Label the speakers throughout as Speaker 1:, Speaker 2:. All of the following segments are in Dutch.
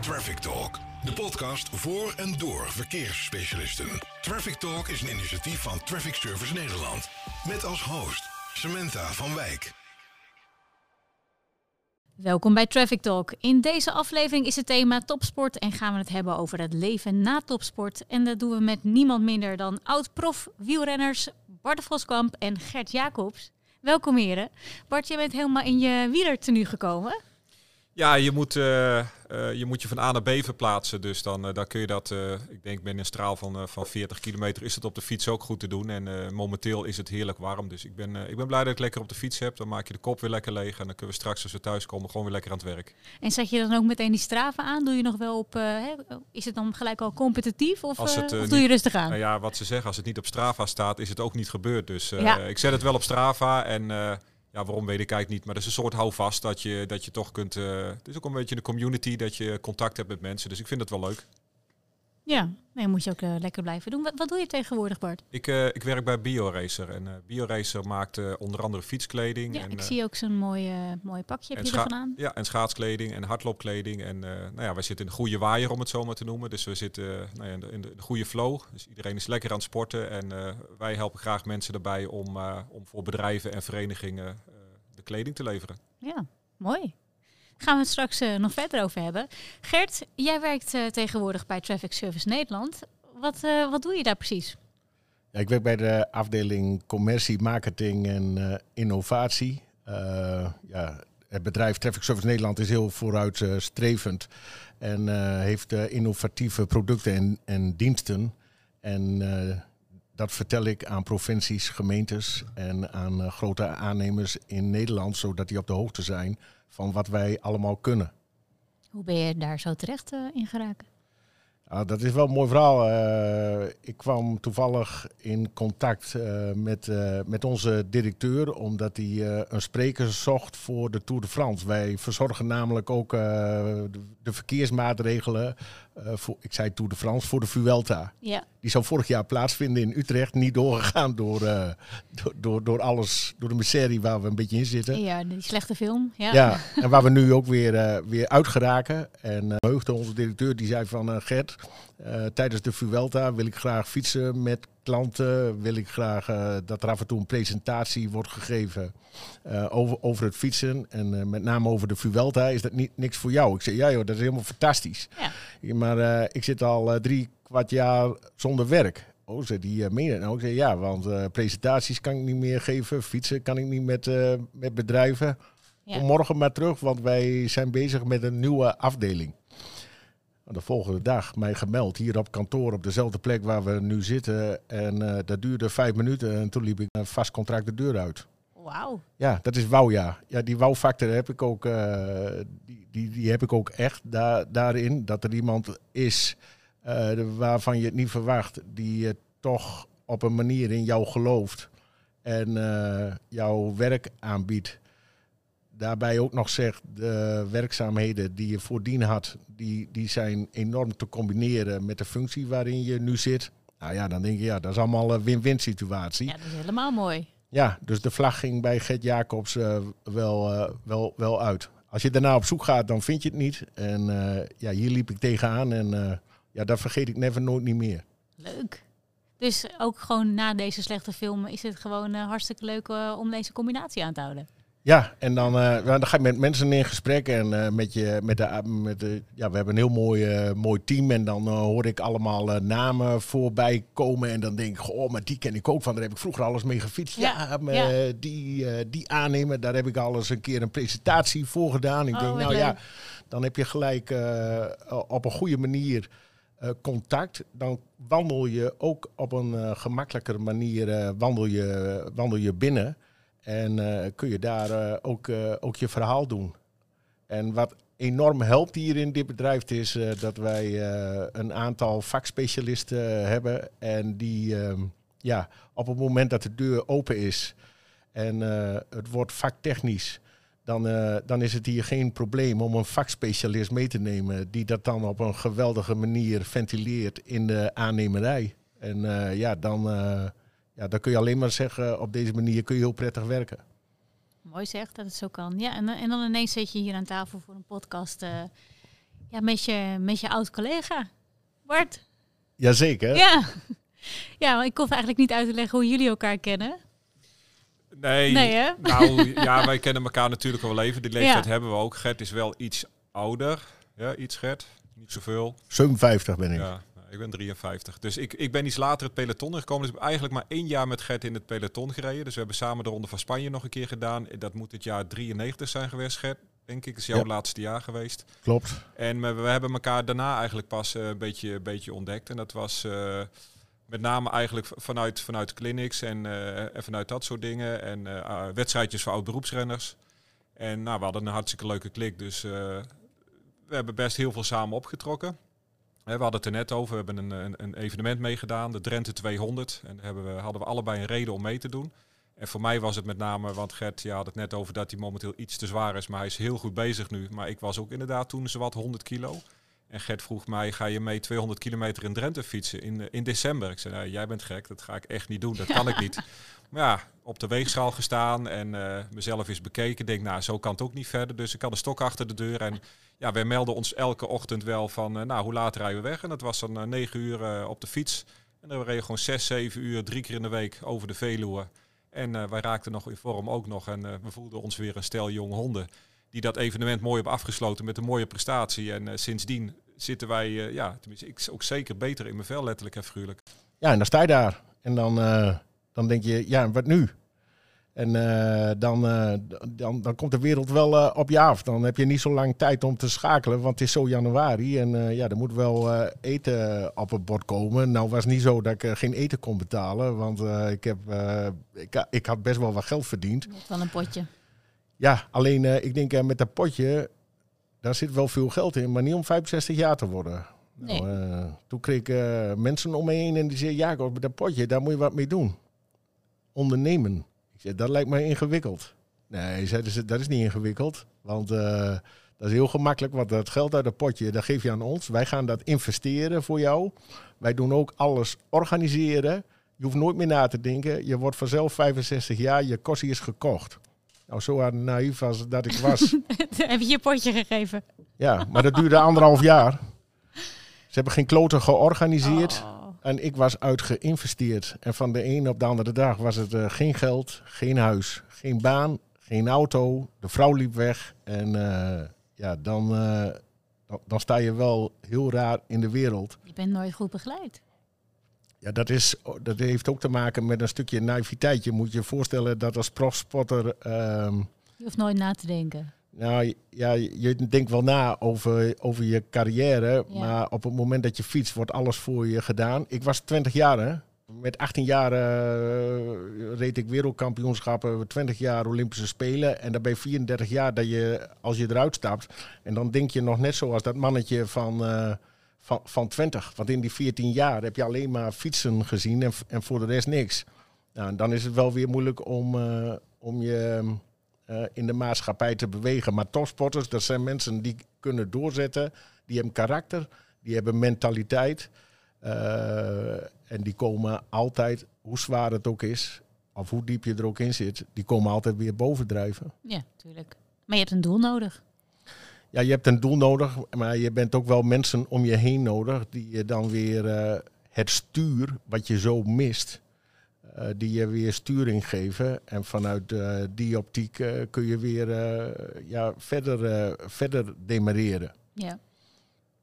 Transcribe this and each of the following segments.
Speaker 1: Traffic Talk, de podcast voor en door verkeersspecialisten. Traffic Talk is een initiatief van Traffic Service Nederland. Met als host Samantha van Wijk.
Speaker 2: Welkom bij Traffic Talk. In deze aflevering is het thema topsport en gaan we het hebben over het leven na topsport. En dat doen we met niemand minder dan oud-prof wielrenners Bart Voskamp en Gert Jacobs. Welkom heren. Bart, je bent helemaal in je wielertenu gekomen.
Speaker 3: Ja, je moet, uh, uh, je moet je van A naar B verplaatsen. Dus dan, uh, dan kun je dat, ik denk binnen een straal van, van 40 kilometer is het op de fiets ook goed te doen. En momenteel is het heerlijk warm. Dus ik ben, ik ben blij dat ik lekker op de fiets heb. Dan maak je de kop weer lekker leeg. En dan kunnen we straks als we thuis komen gewoon weer lekker aan het werk.
Speaker 2: En zet je dan ook meteen die straven aan? Doe je nog wel op, hè? is het dan gelijk al competitief of, of doe je rustig aan?
Speaker 3: Nou ja, wat ze zeggen, als het niet op Strava staat, is het ook niet gebeurd. Dus ja. ik zet het wel op Strava en... Ja, waarom weet ik eigenlijk niet. Maar dat is een soort houvast dat je, dat je toch kunt. Uh, het is ook een beetje de community dat je contact hebt met mensen. Dus ik vind het wel leuk.
Speaker 2: Ja, nee, moet je ook uh, lekker blijven doen. Wat, wat, doe je tegenwoordig, Bart?
Speaker 3: Ik, uh, ik werk bij BioRacer. En uh, BioRacer maakt onder andere fietskleding.
Speaker 2: Ja,
Speaker 3: en,
Speaker 2: ik zie ook zo'n mooi, mooi pakje. Heb je ervan aan?
Speaker 3: Ja, en schaatskleding en hardloopkleding. En nou ja, wij zitten in de goede waaier, om het zo maar te noemen. Dus we zitten nou ja, in, de, in, de, goede flow. Dus iedereen is lekker aan het sporten. En wij helpen graag mensen erbij om, om voor bedrijven en verenigingen de kleding te leveren.
Speaker 2: Ja, mooi. Gaan we het straks uh, nog verder over hebben. Gert, jij werkt uh, tegenwoordig bij Traffic Service Nederland. Wat, uh, wat doe je daar precies?
Speaker 4: Ja, ik werk bij de afdeling commercie, marketing en innovatie. ja, het bedrijf Traffic Service Nederland is heel vooruitstrevend en heeft innovatieve producten en, en diensten. En dat vertel ik aan provincies, gemeentes en aan grote aannemers in Nederland, zodat die op de hoogte zijn van wat wij allemaal kunnen.
Speaker 2: Hoe ben je daar zo terecht uh, in geraken?
Speaker 4: Ah, dat is wel een mooi verhaal. Uh, ik kwam toevallig in contact uh, met, met onze directeur, omdat hij een spreker zocht voor de Tour de France. Wij verzorgen namelijk ook de, de, verkeersmaatregelen. Voor, ik zei Tour de France voor de Vuelta.
Speaker 2: Ja.
Speaker 4: Die zou vorig jaar plaatsvinden in Utrecht. Niet doorgegaan door, door, door, door, alles, door de miserie waar we een beetje in zitten.
Speaker 2: Ja, die slechte film. Ja,
Speaker 4: ja en waar we nu ook weer, weer uitgeraken. En heugde onze directeur, die zei van Gert. Uh, tijdens de Vuelta wil ik graag fietsen met klanten. Wil ik graag uh, dat er af en toe een presentatie wordt gegeven uh, over, over het fietsen. En met name over de Vuelta is dat niet, niks voor jou. Ik zei, ja joh, dat is helemaal fantastisch.
Speaker 2: Ja.
Speaker 4: Maar ik zit al drie kwart jaar zonder werk. Oh, ze die meen nou? Ik zei, ja, want presentaties kan ik niet meer geven. Fietsen kan ik niet met, met bedrijven. Ja. Kom morgen maar terug, want wij zijn bezig met een nieuwe afdeling de volgende dag mij gemeld hier op kantoor op dezelfde plek waar we nu zitten. En uh, dat duurde vijf minuten en toen liep ik een vast contract de deur uit.
Speaker 2: Wauw.
Speaker 4: Ja, dat is wauw ja. Ja, die wauw-factor heb ik ook, uh, die, die, die heb ik ook echt da daarin. Dat er iemand is uh, waarvan je het niet verwacht, die toch op een manier in jou gelooft en jouw werk aanbiedt daarbij ook nog zegt, de werkzaamheden die je voordien had, die, die zijn enorm te combineren met de functie waarin je nu zit. Nou ja, dan denk je, ja, dat is allemaal een win-win situatie.
Speaker 2: Ja, dat is helemaal mooi.
Speaker 4: Ja, dus de vlag ging bij Gert Jacobs uh, wel, uh, wel, wel uit. Als je daarna op zoek gaat, dan vind je het niet. En uh, ja, hier liep ik tegenaan en ja, dat vergeet ik never nooit niet meer.
Speaker 2: Leuk. Dus ook gewoon na deze slechte film is het gewoon hartstikke leuk om deze combinatie aan te houden.
Speaker 4: Ja, en dan, uh, dan ga je met mensen in gesprek en uh, met je, met de, met de, ja, we hebben een heel mooi, uh, mooi team en dan hoor ik allemaal namen voorbij komen en dan denk ik, oh, maar die ken ik ook van, daar heb ik vroeger alles mee gefietst. Ja, ja, maar, ja. die, die aannemen, daar heb ik al eens een keer een presentatie voor gedaan. Ik
Speaker 2: oh,
Speaker 4: denk, nou leuk. ja, dan heb je gelijk op een goede manier contact. Dan wandel je ook op een gemakkelijkere manier wandel je, wandel je binnen. En uh, kun je daar uh, ook, uh, ook je verhaal doen. En wat enorm helpt hier in dit bedrijf is dat wij een aantal vakspecialisten hebben. En die ehm, ja, op het moment dat de deur open is en het wordt vaktechnisch, dan, dan is het hier geen probleem om een vakspecialist mee te nemen. Die dat dan op een geweldige manier ventileert in de aannemerij. En ja, dan ja, dan kun je alleen maar zeggen, op deze manier kun je heel prettig werken.
Speaker 2: Mooi zeg dat het zo kan. Ja, en, en dan ineens zit je hier aan tafel voor een podcast. Uh, Ja, met je, met je oud-collega. Bart.
Speaker 4: Jazeker.
Speaker 2: Ja. Ja, want ik hoef eigenlijk niet uit te leggen hoe jullie elkaar kennen.
Speaker 3: Nee,
Speaker 2: Nee, hè?
Speaker 3: nou ja, wij kennen elkaar natuurlijk al wel even. Die leeftijd
Speaker 2: Ja.
Speaker 3: hebben we ook. Gert is wel iets ouder. Ja, iets Gert. Niet zoveel.
Speaker 4: 57 ben ik.
Speaker 3: Ja, ik ben 53. Dus ik, ik ben iets later het peloton ingekomen. Dus ik heb eigenlijk maar één jaar met Gert in het peloton gereden. Dus we hebben samen de Ronde van Spanje nog een keer gedaan. Dat moet het jaar 93 zijn geweest, Gert. Denk ik. Is jouw
Speaker 4: Ja.
Speaker 3: laatste jaar geweest.
Speaker 4: Klopt.
Speaker 3: En we, we hebben elkaar daarna eigenlijk pas eh, een, beetje, een beetje ontdekt. En dat was eh, met name eigenlijk vanuit, vanuit clinics en, eh, en vanuit dat soort dingen. En ah, wedstrijdjes voor oud-beroepsrenners. En nou, we hadden een hartstikke leuke klik. Dus we hebben best heel veel samen opgetrokken. Hè, we hadden het er net over. We hebben een, een, een evenement meegedaan, de Drenthe 200. En daar hebben we, hadden we allebei een reden om mee te doen. En voor mij was het met name, want Gert ja, had het net over dat hij momenteel iets te zwaar is. Maar hij is heel goed bezig nu. Maar ik was ook inderdaad toen zowat 100 kilo. En Gert vroeg mij, ga je mee 200 kilometer in Drenthe fietsen in, eh, in december? Ik zei, nou, jij bent gek, dat ga ik echt niet doen, dat kan ik niet. Maar ja, op de weegschaal gestaan en eh, mezelf eens bekeken. Denk, nou, zo kan het ook niet verder. Dus ik had een stok achter de deur. En ja, wij melden ons elke ochtend wel van, eh, nou, hoe laat rijden we weg? En dat was dan eh, 9 uur eh, op de fiets. En dan reden we gewoon 6, 7 uur, drie keer in de week over de Veluwe. En eh, wij raakten nog in vorm ook nog. En we voelden ons weer een stel jonge honden. Die dat evenement mooi hebben afgesloten met een mooie prestatie. En sindsdien zitten wij, ja, tenminste, ik ook zeker beter in mijn vel, letterlijk en figuurlijk.
Speaker 4: Ja, en dan sta je daar. En dan, dan denk je, ja, wat nu? En eh, dan, eh, dan, dan komt de wereld wel eh, op je af. Dan heb je niet zo lang tijd om te schakelen, want het is zo januari. En ja, er moet wel eten op het bord komen. Nou was het niet zo dat ik geen eten kon betalen, want ik, heb, ik, ik had best wel wat geld verdiend.
Speaker 2: Van een potje.
Speaker 4: Ja, alleen ik denk met dat potje, daar zit wel veel geld in, maar niet om 65 jaar te worden.
Speaker 2: Nee.
Speaker 4: Nou, eh, toen kreeg ik mensen om me heen en die zeiden, Jacob, met dat potje, daar moet je wat mee doen. Ondernemen. Ik zei, dat lijkt mij ingewikkeld. Nee, zeiden ze, dat is niet ingewikkeld, want eh, dat is heel gemakkelijk, want dat geld uit dat potje, dat geef je aan ons. Wij gaan dat investeren voor jou. Wij doen ook alles organiseren. Je hoeft nooit meer na te denken. Je wordt vanzelf 65 jaar, je kostie is gekocht. Nou, zo naïef als dat ik was.
Speaker 2: Heb je je potje gegeven?
Speaker 4: ja, maar dat duurde anderhalf jaar. Ze hebben geen kloten georganiseerd.
Speaker 2: Oh.
Speaker 4: En ik was uitgeïnvesteerd. En van de een op de andere dag was het eh, geen geld, geen huis, geen baan, geen auto. De vrouw liep weg. En eh, ja, dan, eh, dan, dan sta je wel heel raar in de wereld.
Speaker 2: Je bent nooit goed begeleid.
Speaker 4: Ja, dat, is, dat heeft ook te maken met een stukje naïviteit. Je moet je voorstellen dat als profspotter... ehm,
Speaker 2: Je hoeft nooit na te denken.
Speaker 4: Nou ja, je denkt wel na over, over je carrière.
Speaker 2: Ja.
Speaker 4: Maar op het moment dat je fietst, wordt alles voor je gedaan. Ik was 20 jaar, hè. Met 18 jaar eh, reed ik wereldkampioenschappen, 20 jaar Olympische Spelen. En dan ben je 34 jaar dat je, als je eruit stapt. En dan denk je nog net zoals dat mannetje van, eh, van, van 20. Want in die 14 jaar heb je alleen maar fietsen gezien en, en voor de rest niks. Nou, dan is het wel weer moeilijk om, eh, om je eh, in de maatschappij te bewegen. Maar topsporters, dat zijn mensen die kunnen doorzetten. Die hebben karakter, die hebben mentaliteit. eh, en die komen altijd, hoe zwaar het ook is, of hoe diep je er ook in zit, die komen altijd weer bovendrijven.
Speaker 2: Ja, tuurlijk. Maar je hebt een doel nodig.
Speaker 4: Ja, je hebt een doel nodig, maar je bent ook wel mensen om je heen nodig die je dan weer eh, het stuur wat je zo mist, die je weer sturing geven. En vanuit eh, die optiek eh, kun je weer eh, ja, verder, eh, verder demareren.
Speaker 2: Ja.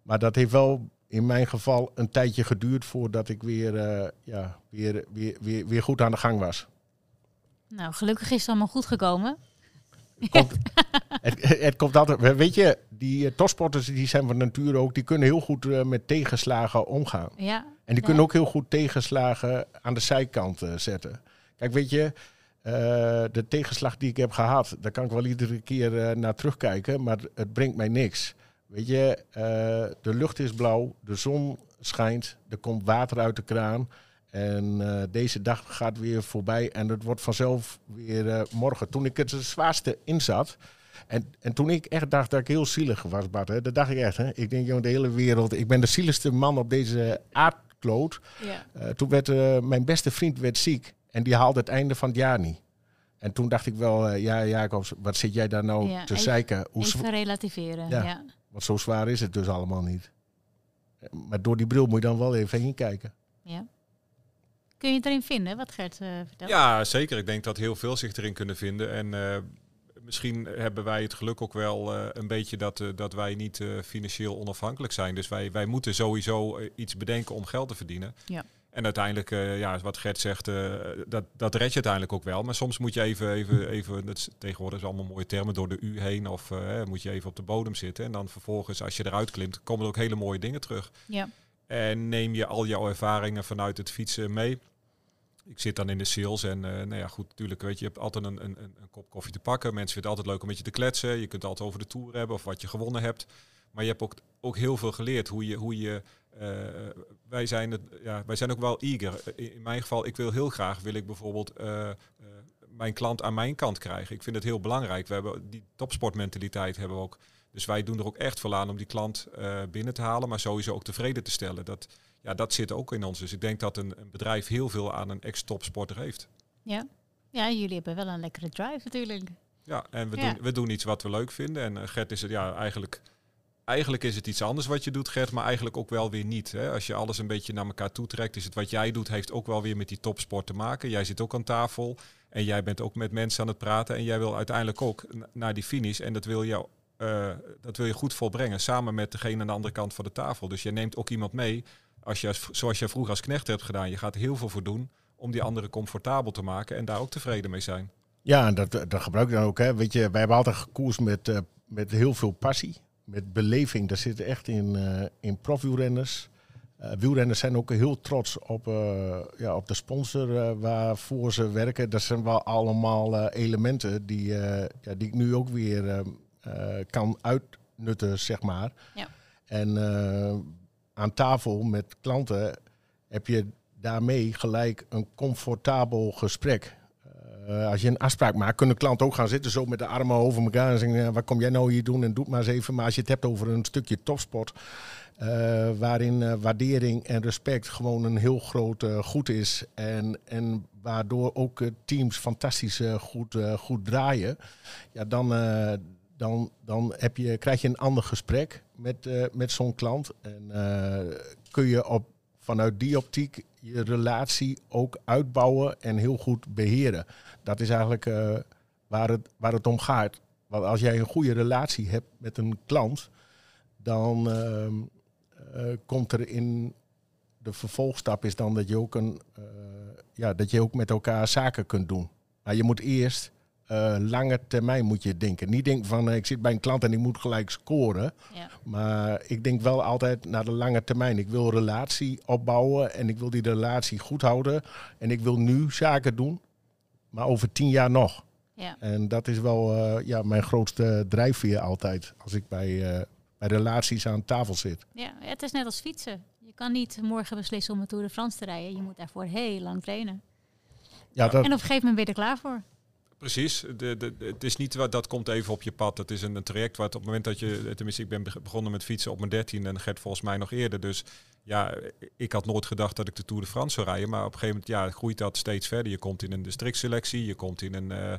Speaker 4: Maar dat heeft wel in mijn geval een tijdje geduurd voordat ik weer, eh, ja, weer, weer, weer, weer goed aan de gang was.
Speaker 2: Nou, gelukkig is het allemaal goed gekomen.
Speaker 4: Komt, het, het komt altijd. Weet je, die uh, topsporters die zijn van nature ook, die kunnen heel goed uh, met tegenslagen omgaan.
Speaker 2: Ja.
Speaker 4: En die kunnen ook heel goed tegenslagen aan de zijkant uh, zetten. Kijk, weet je, uh, de tegenslag die ik heb gehad, daar kan ik wel iedere keer uh, naar terugkijken, maar het brengt mij niks. Weet je, uh, de lucht is blauw, de zon schijnt, er komt water uit de kraan. En deze dag gaat weer voorbij en het wordt vanzelf weer morgen. Toen ik het zwaarste inzat. En, en toen ik echt dacht dat ik heel zielig was, Bart. Hè, dat dacht ik echt. Hè. Ik denk, joh, de hele wereld. Ik ben de zieligste man op deze
Speaker 2: Ja.
Speaker 4: Uh, toen werd uh, mijn beste vriend werd ziek. En die haalde het einde van het jaar niet. En toen dacht ik wel, uh, ja Jacobs, wat zit jij daar nou
Speaker 2: Ja,
Speaker 4: te zeiken? Hoe
Speaker 2: Even relativeren.
Speaker 4: Ja.
Speaker 2: Ja.
Speaker 4: Want zo zwaar is het dus allemaal niet. Maar door die bril moet je dan wel even heen kijken.
Speaker 2: Ja. Kun je het erin vinden, wat Gert uh, vertelt?
Speaker 3: Ja, zeker. Ik denk dat heel veel zich erin kunnen vinden. En uh, misschien hebben wij het geluk ook wel uh, een beetje dat, dat wij niet financieel onafhankelijk zijn. Dus wij, wij moeten sowieso iets bedenken om geld te verdienen.
Speaker 2: Ja.
Speaker 3: En uiteindelijk, ja, wat Gert zegt, dat, dat red je uiteindelijk ook wel. Maar soms moet je even, even, even dat is, tegenwoordig is allemaal mooie termen, door de U heen. Of moet je even op de bodem zitten. En dan vervolgens, als je eruit klimt, komen er ook hele mooie dingen terug.
Speaker 2: Ja.
Speaker 3: En neem je al jouw ervaringen vanuit het fietsen mee ik zit dan in de sales en uh, nou ja, goed, natuurlijk, weet je, je hebt altijd een, een, een kop koffie te pakken. Mensen vinden het altijd leuk om met je te kletsen. Je kunt altijd over de tour hebben of wat je gewonnen hebt. Maar je hebt ook, ook heel veel geleerd hoe je, hoe je uh, wij, zijn het, ja, wij zijn ook wel eager. In, mijn geval, ik wil heel graag, wil ik bijvoorbeeld mijn klant aan mijn kant krijgen. Ik vind het heel belangrijk. We hebben die topsportmentaliteit hebben we ook. Dus wij doen er ook echt veel aan om die klant binnen te halen, maar sowieso ook tevreden te stellen. Dat, ja, dat zit ook in ons. Dus ik denk dat een, een bedrijf heel veel aan een ex-topsporter heeft.
Speaker 2: Ja. ja, jullie hebben wel een lekkere drive natuurlijk.
Speaker 3: Ja, en we, Doen, we doen iets wat we leuk vinden. En uh, Gert is het ja eigenlijk. Eigenlijk is het iets anders wat je doet, Gert, maar eigenlijk ook wel weer niet. Hè? Als je alles een beetje naar elkaar toe trekt, is het wat jij doet, heeft ook wel weer met die topsport te maken. Jij zit ook aan tafel en jij bent ook met mensen aan het praten. En jij wil uiteindelijk ook naar die finish. En dat wil je, uh, dat wil je goed volbrengen, samen met degene aan de andere kant van de tafel. Dus je neemt ook iemand mee als je, zoals je vroeger als knecht hebt gedaan, je gaat heel veel voor doen om die anderen comfortabel te maken en daar ook tevreden mee zijn.
Speaker 4: Ja, en dat, dat gebruik ik dan ook. Hè. Weet je, wij hebben altijd gekoers met, uh, met heel veel passie, met beleving. Dat zit echt in, uh, in profwielrenners. Uh, wielrenners zijn ook heel trots op, ja, op de sponsor waarvoor ze werken. Dat zijn wel allemaal elementen die, ja, die ik nu ook weer kan uitnutten, zeg maar.
Speaker 2: Ja.
Speaker 4: En aan tafel met klanten heb je daarmee gelijk een comfortabel gesprek. Uh, als je een afspraak maakt, kunnen klanten ook gaan zitten zo met de armen over elkaar en zeggen, wat kom jij nou hier doen en doe het maar eens even. Maar als je het hebt over een stukje topsport, uh, waarin uh, waardering en respect gewoon een heel groot goed is en, en waardoor ook teams fantastisch goed, goed draaien, ja, dan, dan, dan heb je, krijg je een ander gesprek met, uh, met zo'n klant. En uh, kun je op, vanuit die optiek je relatie ook uitbouwen en heel goed beheren. Dat is eigenlijk uh, waar, het, waar het om gaat. Want als jij een goede relatie hebt met een klant, dan ehm, komt er in de vervolgstap is dan dat je ook een ja, dat je ook met elkaar zaken kunt doen. Maar je moet eerst uh, lange termijn moet je denken. Niet denken van uh, ik zit bij een klant en ik moet gelijk scoren.
Speaker 2: Ja.
Speaker 4: Maar ik denk wel altijd naar de lange termijn. Ik wil relatie opbouwen en ik wil die relatie goed houden. En ik wil nu zaken doen, maar over tien jaar nog.
Speaker 2: Ja.
Speaker 4: En dat is wel uh, ja, mijn grootste drijfveer altijd als ik bij, bij relaties aan tafel zit.
Speaker 2: Ja, het is net als fietsen. Je kan niet morgen beslissen om een Tour de France te rijden. Je moet daarvoor heel lang trainen.
Speaker 4: Ja, dat...
Speaker 2: En op een gegeven moment ben je er klaar voor.
Speaker 3: Precies. Het is niet wat dat komt even op je pad. Het is een, traject wat op het moment dat je, tenminste, ik ben begonnen met fietsen op mijn 13 en Gert volgens mij nog eerder. Dus ja, ik had nooit gedacht dat ik de Tour de France zou rijden. Maar op een gegeven moment ja, groeit dat steeds verder. Je komt in een districtselectie, je komt in een, uh,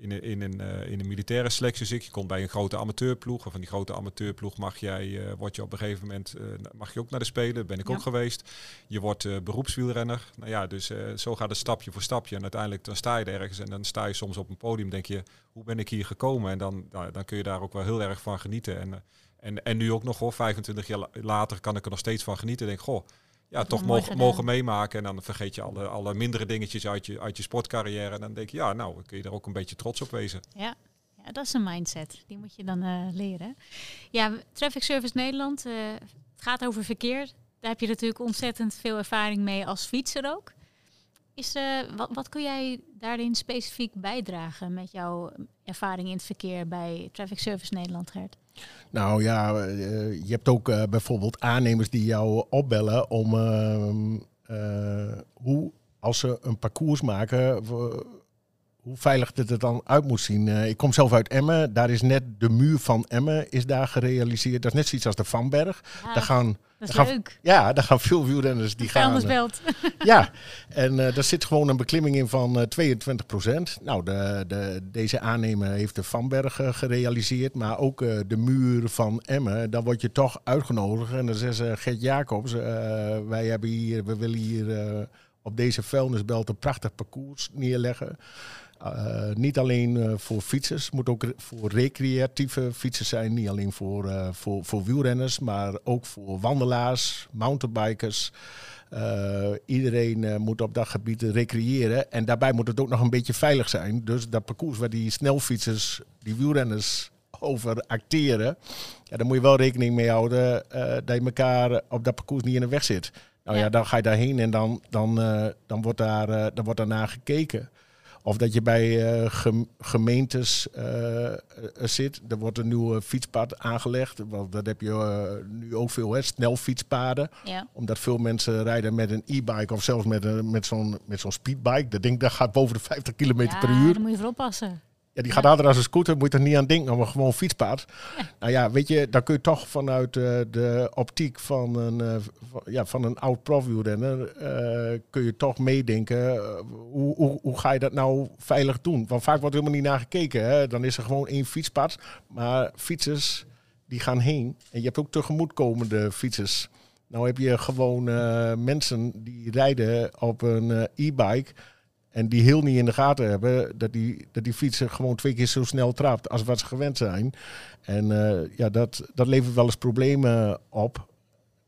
Speaker 3: in een, in een, uh, in een militaire selectie. Dus je komt bij een grote amateurploeg. Of van die grote amateurploeg mag jij, uh, word je op een gegeven moment, mag je ook naar de Spelen. Ben ik ja. ook geweest. Je wordt beroepswielrenner. Nou ja, dus zo gaat het stapje voor stapje. En uiteindelijk dan sta je er ergens en dan sta je soms op een podium. Denk je, hoe ben ik hier gekomen? En dan, nou, dan kun je daar ook wel heel erg van genieten. En, en, en nu ook nog hoor, 25 jaar later kan ik er nog steeds van genieten. Denk, goh, ja, toch mogen, mogen meemaken. En dan vergeet je alle, alle mindere dingetjes uit je, uit je sportcarrière. En dan denk je, ja, nou, kun je er ook een beetje trots op wezen.
Speaker 2: Ja, ja dat is een mindset. Die moet je dan uh, leren. Ja, Traffic Service Nederland, uh, het gaat over verkeer. Daar heb je natuurlijk ontzettend veel ervaring mee als fietser ook. Is, uh, wat, wat kun jij daarin specifiek bijdragen met jouw ervaring in het verkeer bij Traffic Service Nederland, Gert?
Speaker 4: Nou ja, uh, je hebt ook uh, bijvoorbeeld aannemers die jou opbellen om uh, hoe, als ze een parcours maken, hoe veilig dit er dan uit moet zien. Eh, ik kom zelf uit Emmen. Daar is net de muur van Emmen is daar gerealiseerd. Dat is net zoiets als de Vanberg.
Speaker 2: Ja,
Speaker 4: daar gaan,
Speaker 2: dat is
Speaker 4: daar gaan,
Speaker 2: leuk.
Speaker 4: ja, daar gaan veel wielrenners die gaan. eh,
Speaker 2: Vuilnisbelt.
Speaker 4: ja, en eh daar zit gewoon een beklimming in van eh 22 Nou, de, de, deze aannemer heeft de Vanberg eh, gerealiseerd, maar ook eh, de muur van Emmen. Dan word je toch uitgenodigd. En dan zegt ze, Gert Jacobs, eh, wij hebben hier, we willen hier eh, op deze vuilnisbelt een prachtig parcours neerleggen. Eh, niet alleen eh, voor fietsers, het moet ook re- voor recreatieve fietsers zijn. Niet alleen voor, eh, voor, voor wielrenners, maar ook voor wandelaars, mountainbikers. Iedereen moet op dat gebied recreëren. En daarbij moet het ook nog een beetje veilig zijn. Dus dat parcours waar die snelfietsers, die wielrenners over acteren. Ja, daar moet je wel rekening mee houden dat je elkaar op dat parcours niet in de weg zit. Nou ja,
Speaker 2: Ja.
Speaker 4: dan ga je daarheen en dan, dan, dan, wordt, daar, dan wordt daarnaar gekeken. Of dat je bij eh, gem- gemeentes eh, eh, zit. Er wordt een nieuwe fietspad aangelegd. Want dat heb je nu ook veel, hè? snelfietspaden.
Speaker 2: Ja.
Speaker 4: Omdat veel mensen rijden met een e-bike of zelfs met, een, met zo'n met zo'n speedbike. Dat ding dat gaat boven de 50 km
Speaker 2: ja,
Speaker 4: per uur.
Speaker 2: daar moet je voor oppassen.
Speaker 4: Die gaat harder als een scooter, moet je er niet aan denken, maar gewoon fietspad. Nou ja, weet je, dan kun je toch vanuit eh, de optiek van een, eh, ja, van een oud profwielrenner, eh kun je toch meedenken, hoe, hoe, hoe ga je dat nou veilig doen? Want vaak wordt helemaal niet naar gekeken. Hè? Dan is er gewoon één fietspad, maar fietsers die gaan heen. En je hebt ook tegemoetkomende fietsers. Nou heb je gewoon mensen die rijden op een e-bike en die heel niet in de gaten hebben dat die, dat die fietser gewoon twee keer zo snel trapt als wat ze gewend zijn. En eh, ja, dat, dat levert wel eens problemen op.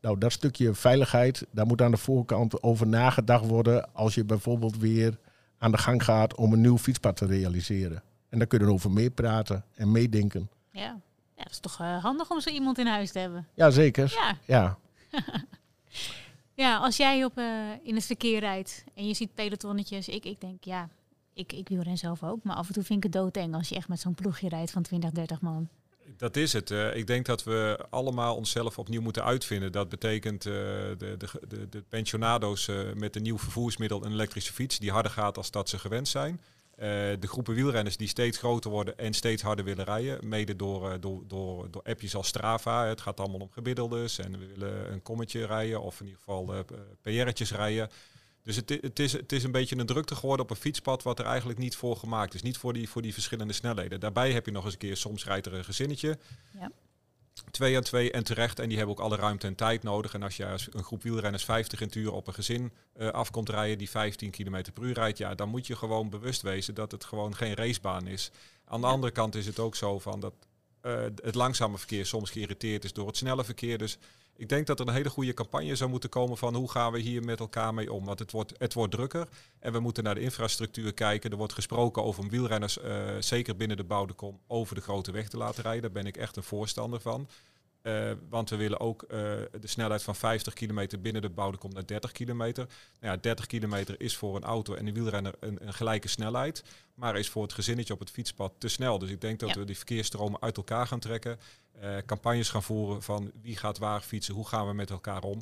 Speaker 4: Nou, dat stukje veiligheid, daar moet aan de voorkant over nagedacht worden als je bijvoorbeeld weer aan de gang gaat om een nieuw fietspad te realiseren. En daar kun je dan over meepraten en meedenken.
Speaker 2: Ja. ja, dat is toch eh, handig om zo iemand in huis te hebben.
Speaker 4: Jazeker.
Speaker 2: Ja,
Speaker 4: Ja.
Speaker 2: ja als jij op, eh, in het verkeer rijdt en je ziet pelotonnetjes. Ik, ik denk, ja, ik, ik wielren zelf ook. Maar af en toe vind ik het doodeng als je echt met zo'n ploegje rijdt van 20, 30 man.
Speaker 3: Dat is het. Eh, ik denk dat we allemaal onszelf opnieuw moeten uitvinden. Dat betekent eh, de, de, de, pensionado's met een nieuw vervoersmiddel, een elektrische fiets, die harder gaat als dat ze gewend zijn. Eh, de groepen wielrenners die steeds groter worden en steeds harder willen rijden. Mede door, eh, door, door, door appjes als Strava. Het gaat allemaal om gemiddeldes en we willen een kommetje rijden of in ieder geval eh, PR'tjes rijden. Dus het, het, is, het is een beetje een drukte geworden op een fietspad wat er eigenlijk niet voor gemaakt is. Niet voor die, voor die verschillende snelheden. Daarbij heb je nog eens een keer, soms rijdt er een gezinnetje.
Speaker 2: Ja.
Speaker 3: Twee aan twee en terecht. En die hebben ook alle ruimte en tijd nodig. En als je als een groep wielrenners 50 in het uur op een gezin eh, afkomt rijden die 15 km per uur rijdt. Ja, dan moet je gewoon bewust wezen dat het gewoon geen racebaan is. Aan de
Speaker 2: Ja.
Speaker 3: andere kant is het ook zo van dat eh, het langzame verkeer soms geïrriteerd is door het snelle verkeer. Dus ik denk dat er een hele goede campagne zou moeten komen van hoe gaan we hier met elkaar mee om. Want het wordt, het wordt drukker en we moeten naar de infrastructuur kijken. Er wordt gesproken over om wielrenners, eh, zeker binnen de bouwde kom, over de grote weg te laten rijden. Daar ben ik echt een voorstander van. Eh, want we willen ook eh, de snelheid van 50 kilometer binnen de bouwde kom naar 30 kilometer. Nou ja, 30 kilometer is voor een auto en een wielrenner een, een gelijke snelheid. Maar is voor het gezinnetje op het fietspad te snel. Dus ik denk dat
Speaker 2: Ja.
Speaker 3: we die verkeersstromen uit elkaar gaan trekken. Eh, campagnes gaan voeren van wie gaat waar fietsen, hoe gaan we met elkaar om.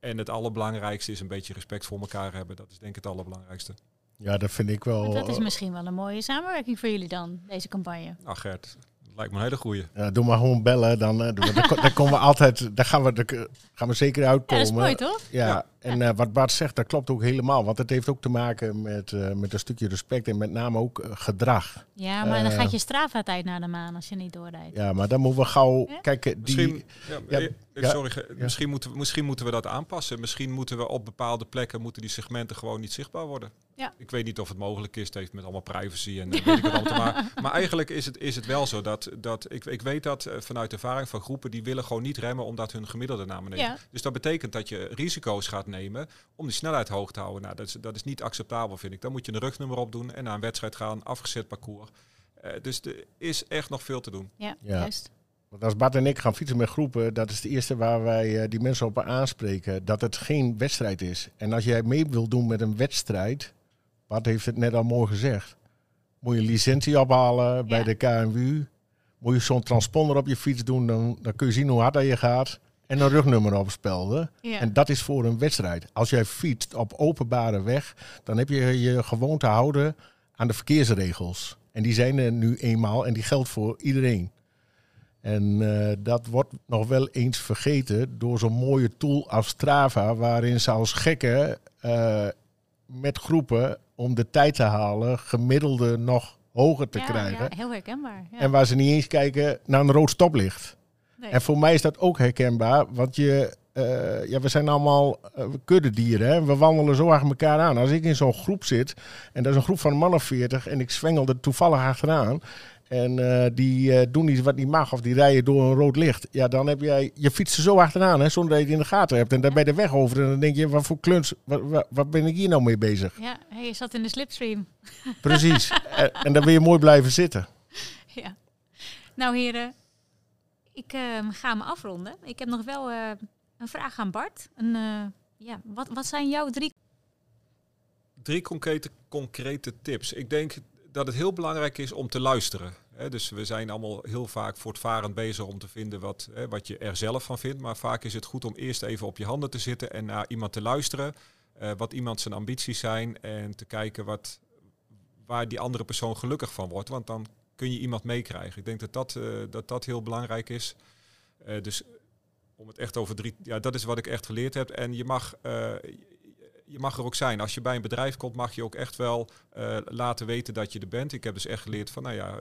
Speaker 3: En het allerbelangrijkste is een beetje respect voor elkaar hebben. Dat is denk ik het allerbelangrijkste.
Speaker 4: ja, dat vind ik wel.
Speaker 2: Maar dat is
Speaker 4: eh,
Speaker 2: misschien wel een mooie samenwerking voor jullie dan, deze campagne.
Speaker 3: Nou Gert, dat lijkt me een hele goeie.
Speaker 4: Ja, doe maar gewoon bellen, dan, eh, dan, ko- dan komen we altijd, daar gaan we, daar gaan we zeker
Speaker 2: Ja,
Speaker 4: uitkomen.
Speaker 2: dat is mooi toch?
Speaker 4: Ja,
Speaker 3: Ja.
Speaker 4: En eh, wat Bart zegt, dat klopt ook helemaal. Want het heeft ook te maken met, eh, met een stukje respect en met name ook eh, gedrag.
Speaker 2: Ja, maar dan gaat je Strava-tijd naar de maan als je niet doorrijdt.
Speaker 4: Ja, maar dan moeten we gauw
Speaker 2: Ja?
Speaker 4: kijken. Die,
Speaker 3: Misschien, ja,
Speaker 4: ja, ja,
Speaker 3: sorry, misschien, moeten we, misschien moeten we dat aanpassen. Misschien moeten we op bepaalde plekken moeten die segmenten gewoon niet zichtbaar worden.
Speaker 2: Ja.
Speaker 3: Ik weet niet of het mogelijk is. Het heeft met allemaal privacy en weet ik allemaal te maken. Maar eigenlijk is het, is het wel zo dat, dat ik, ik weet dat vanuit ervaring van groepen die willen gewoon niet remmen omdat hun gemiddelde naar beneden.
Speaker 2: Ja.
Speaker 3: Dus dat betekent dat je risico's gaat nemen om die snelheid hoog te houden. Nou, dat is, dat is niet acceptabel, vind ik. Dan moet je een rugnummer opdoen en naar een wedstrijd gaan, afgezet parcours. Eh, dus er is echt nog veel te doen.
Speaker 2: Ja,
Speaker 4: Ja.
Speaker 2: juist.
Speaker 4: Want als Bart en ik gaan fietsen met groepen, dat is het eerste waar wij eh, die mensen op aanspreken. Dat het geen wedstrijd is. En als jij mee wilt doen met een wedstrijd, Bart heeft het net al mooi gezegd. Moet je licentie ophalen bij
Speaker 2: Ja.
Speaker 4: de KMU. Moet je zo'n transponder op je fiets doen, dan, dan kun je zien hoe hard dat je gaat. En een rugnummer opspelden.
Speaker 2: Ja.
Speaker 4: En dat is voor een wedstrijd. Als jij fietst op openbare weg, dan heb je je gewoonte houden aan de verkeersregels. En die zijn er nu eenmaal en die geldt voor iedereen. En eh, dat wordt nog wel eens vergeten door zo'n mooie tool als Strava, waarin ze als gekken eh, met groepen om de tijd te halen, gemiddelde nog hoger te
Speaker 2: ja,
Speaker 4: krijgen.
Speaker 2: Ja, heel herkenbaar. Ja.
Speaker 4: En waar ze niet eens kijken naar een rood stoplicht.
Speaker 2: Nee.
Speaker 4: En voor mij is dat ook herkenbaar, want je, eh, ja, we zijn allemaal uh, kuddedieren. Hè? We wandelen zo achter elkaar aan. Als ik in zo'n groep zit, en dat is een groep van een man of veertig, en ik zwengel er toevallig achteraan, en uh, die doen iets wat niet mag, of die rijden door een rood licht, ja, dan heb jij je fiets er zo achteraan, hè, zonder dat je het in de gaten hebt. En dan ben je de weg over en dan denk je, wat voor kluns, wat, wat, wat ben ik hier nou mee bezig?
Speaker 2: Ja, hey, je zat in de slipstream.
Speaker 4: Precies. en, en dan wil je mooi blijven zitten.
Speaker 2: Ja. Nou heren, ik uh, ga me afronden. Ik heb nog wel uh, een vraag aan Bart. Een, uh, ja, wat, wat zijn jouw drie...
Speaker 3: Drie concrete, concrete tips. Ik denk dat het heel belangrijk is om te luisteren. Dus we zijn allemaal heel vaak voortvarend bezig om te vinden wat, wat je er zelf van vindt. Maar vaak is het goed om eerst even op je handen te zitten en naar iemand te luisteren. wat iemand zijn ambities zijn en te kijken wat, waar die andere persoon gelukkig van wordt. Want dan kun je iemand meekrijgen. Ik denk dat dat, uh, dat, dat heel belangrijk is. Uh, dus om het echt over drie... Ja, dat is wat ik echt geleerd heb. En je mag, uh, je mag er ook zijn. Als je bij een bedrijf komt, mag je ook echt wel laten weten dat je er bent. Ik heb dus echt geleerd van, nou ja,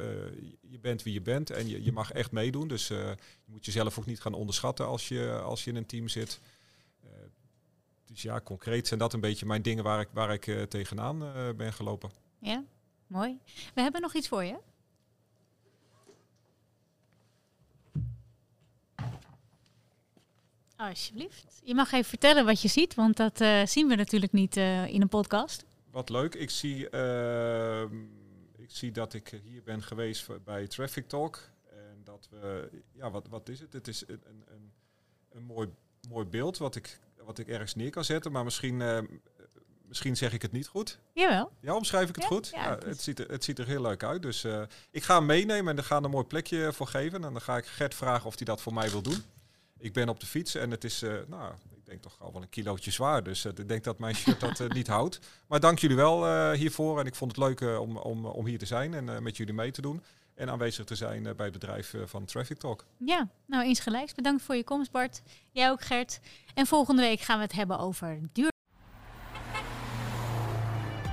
Speaker 3: je bent wie je bent. En je, je mag echt meedoen. Dus je moet jezelf ook niet gaan onderschatten als je, als je in een team zit. dus ja, concreet zijn dat een beetje mijn dingen waar ik, waar ik tegenaan ben gelopen.
Speaker 2: Ja, mooi. We hebben nog iets voor je. Alsjeblieft. Je mag even vertellen wat je ziet, want dat uh, zien we natuurlijk niet uh, in een podcast.
Speaker 3: Wat leuk. Ik zie, uh, ik zie dat ik hier ben geweest bij Traffic Talk. En dat we, ja, wat, wat is het? Het is een, een, een mooi, mooi beeld wat ik, wat ik ergens neer kan zetten. Maar misschien, uh, misschien zeg ik het niet goed.
Speaker 2: Jawel.
Speaker 3: Ja, omschrijf ik het
Speaker 2: ja?
Speaker 3: goed?
Speaker 2: Ja,
Speaker 3: Ja,
Speaker 2: het is-
Speaker 3: ziet er, het ziet er heel leuk uit. Dus ik ga hem meenemen en er gaan een mooi plekje voor geven. En dan ga ik Gert vragen of hij dat voor mij wil doen. Ik ben op de fiets en het is, uh, nou, ik denk toch al wel een kilootje zwaar. Dus uh, ik denk dat mijn shirt dat uh, niet houdt. Maar dank jullie wel uh, hiervoor. En ik vond het leuk uh, om, om, om hier te zijn en uh, met jullie mee te doen. En aanwezig te zijn bij het bedrijf van Traffic Talk.
Speaker 2: Ja, nou eens gelijks. Bedankt voor je komst Bart. Jij ook Gert. En volgende week gaan we het hebben over duur.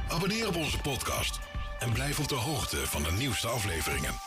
Speaker 1: Abonneer op onze podcast en blijf op de hoogte van de nieuwste afleveringen.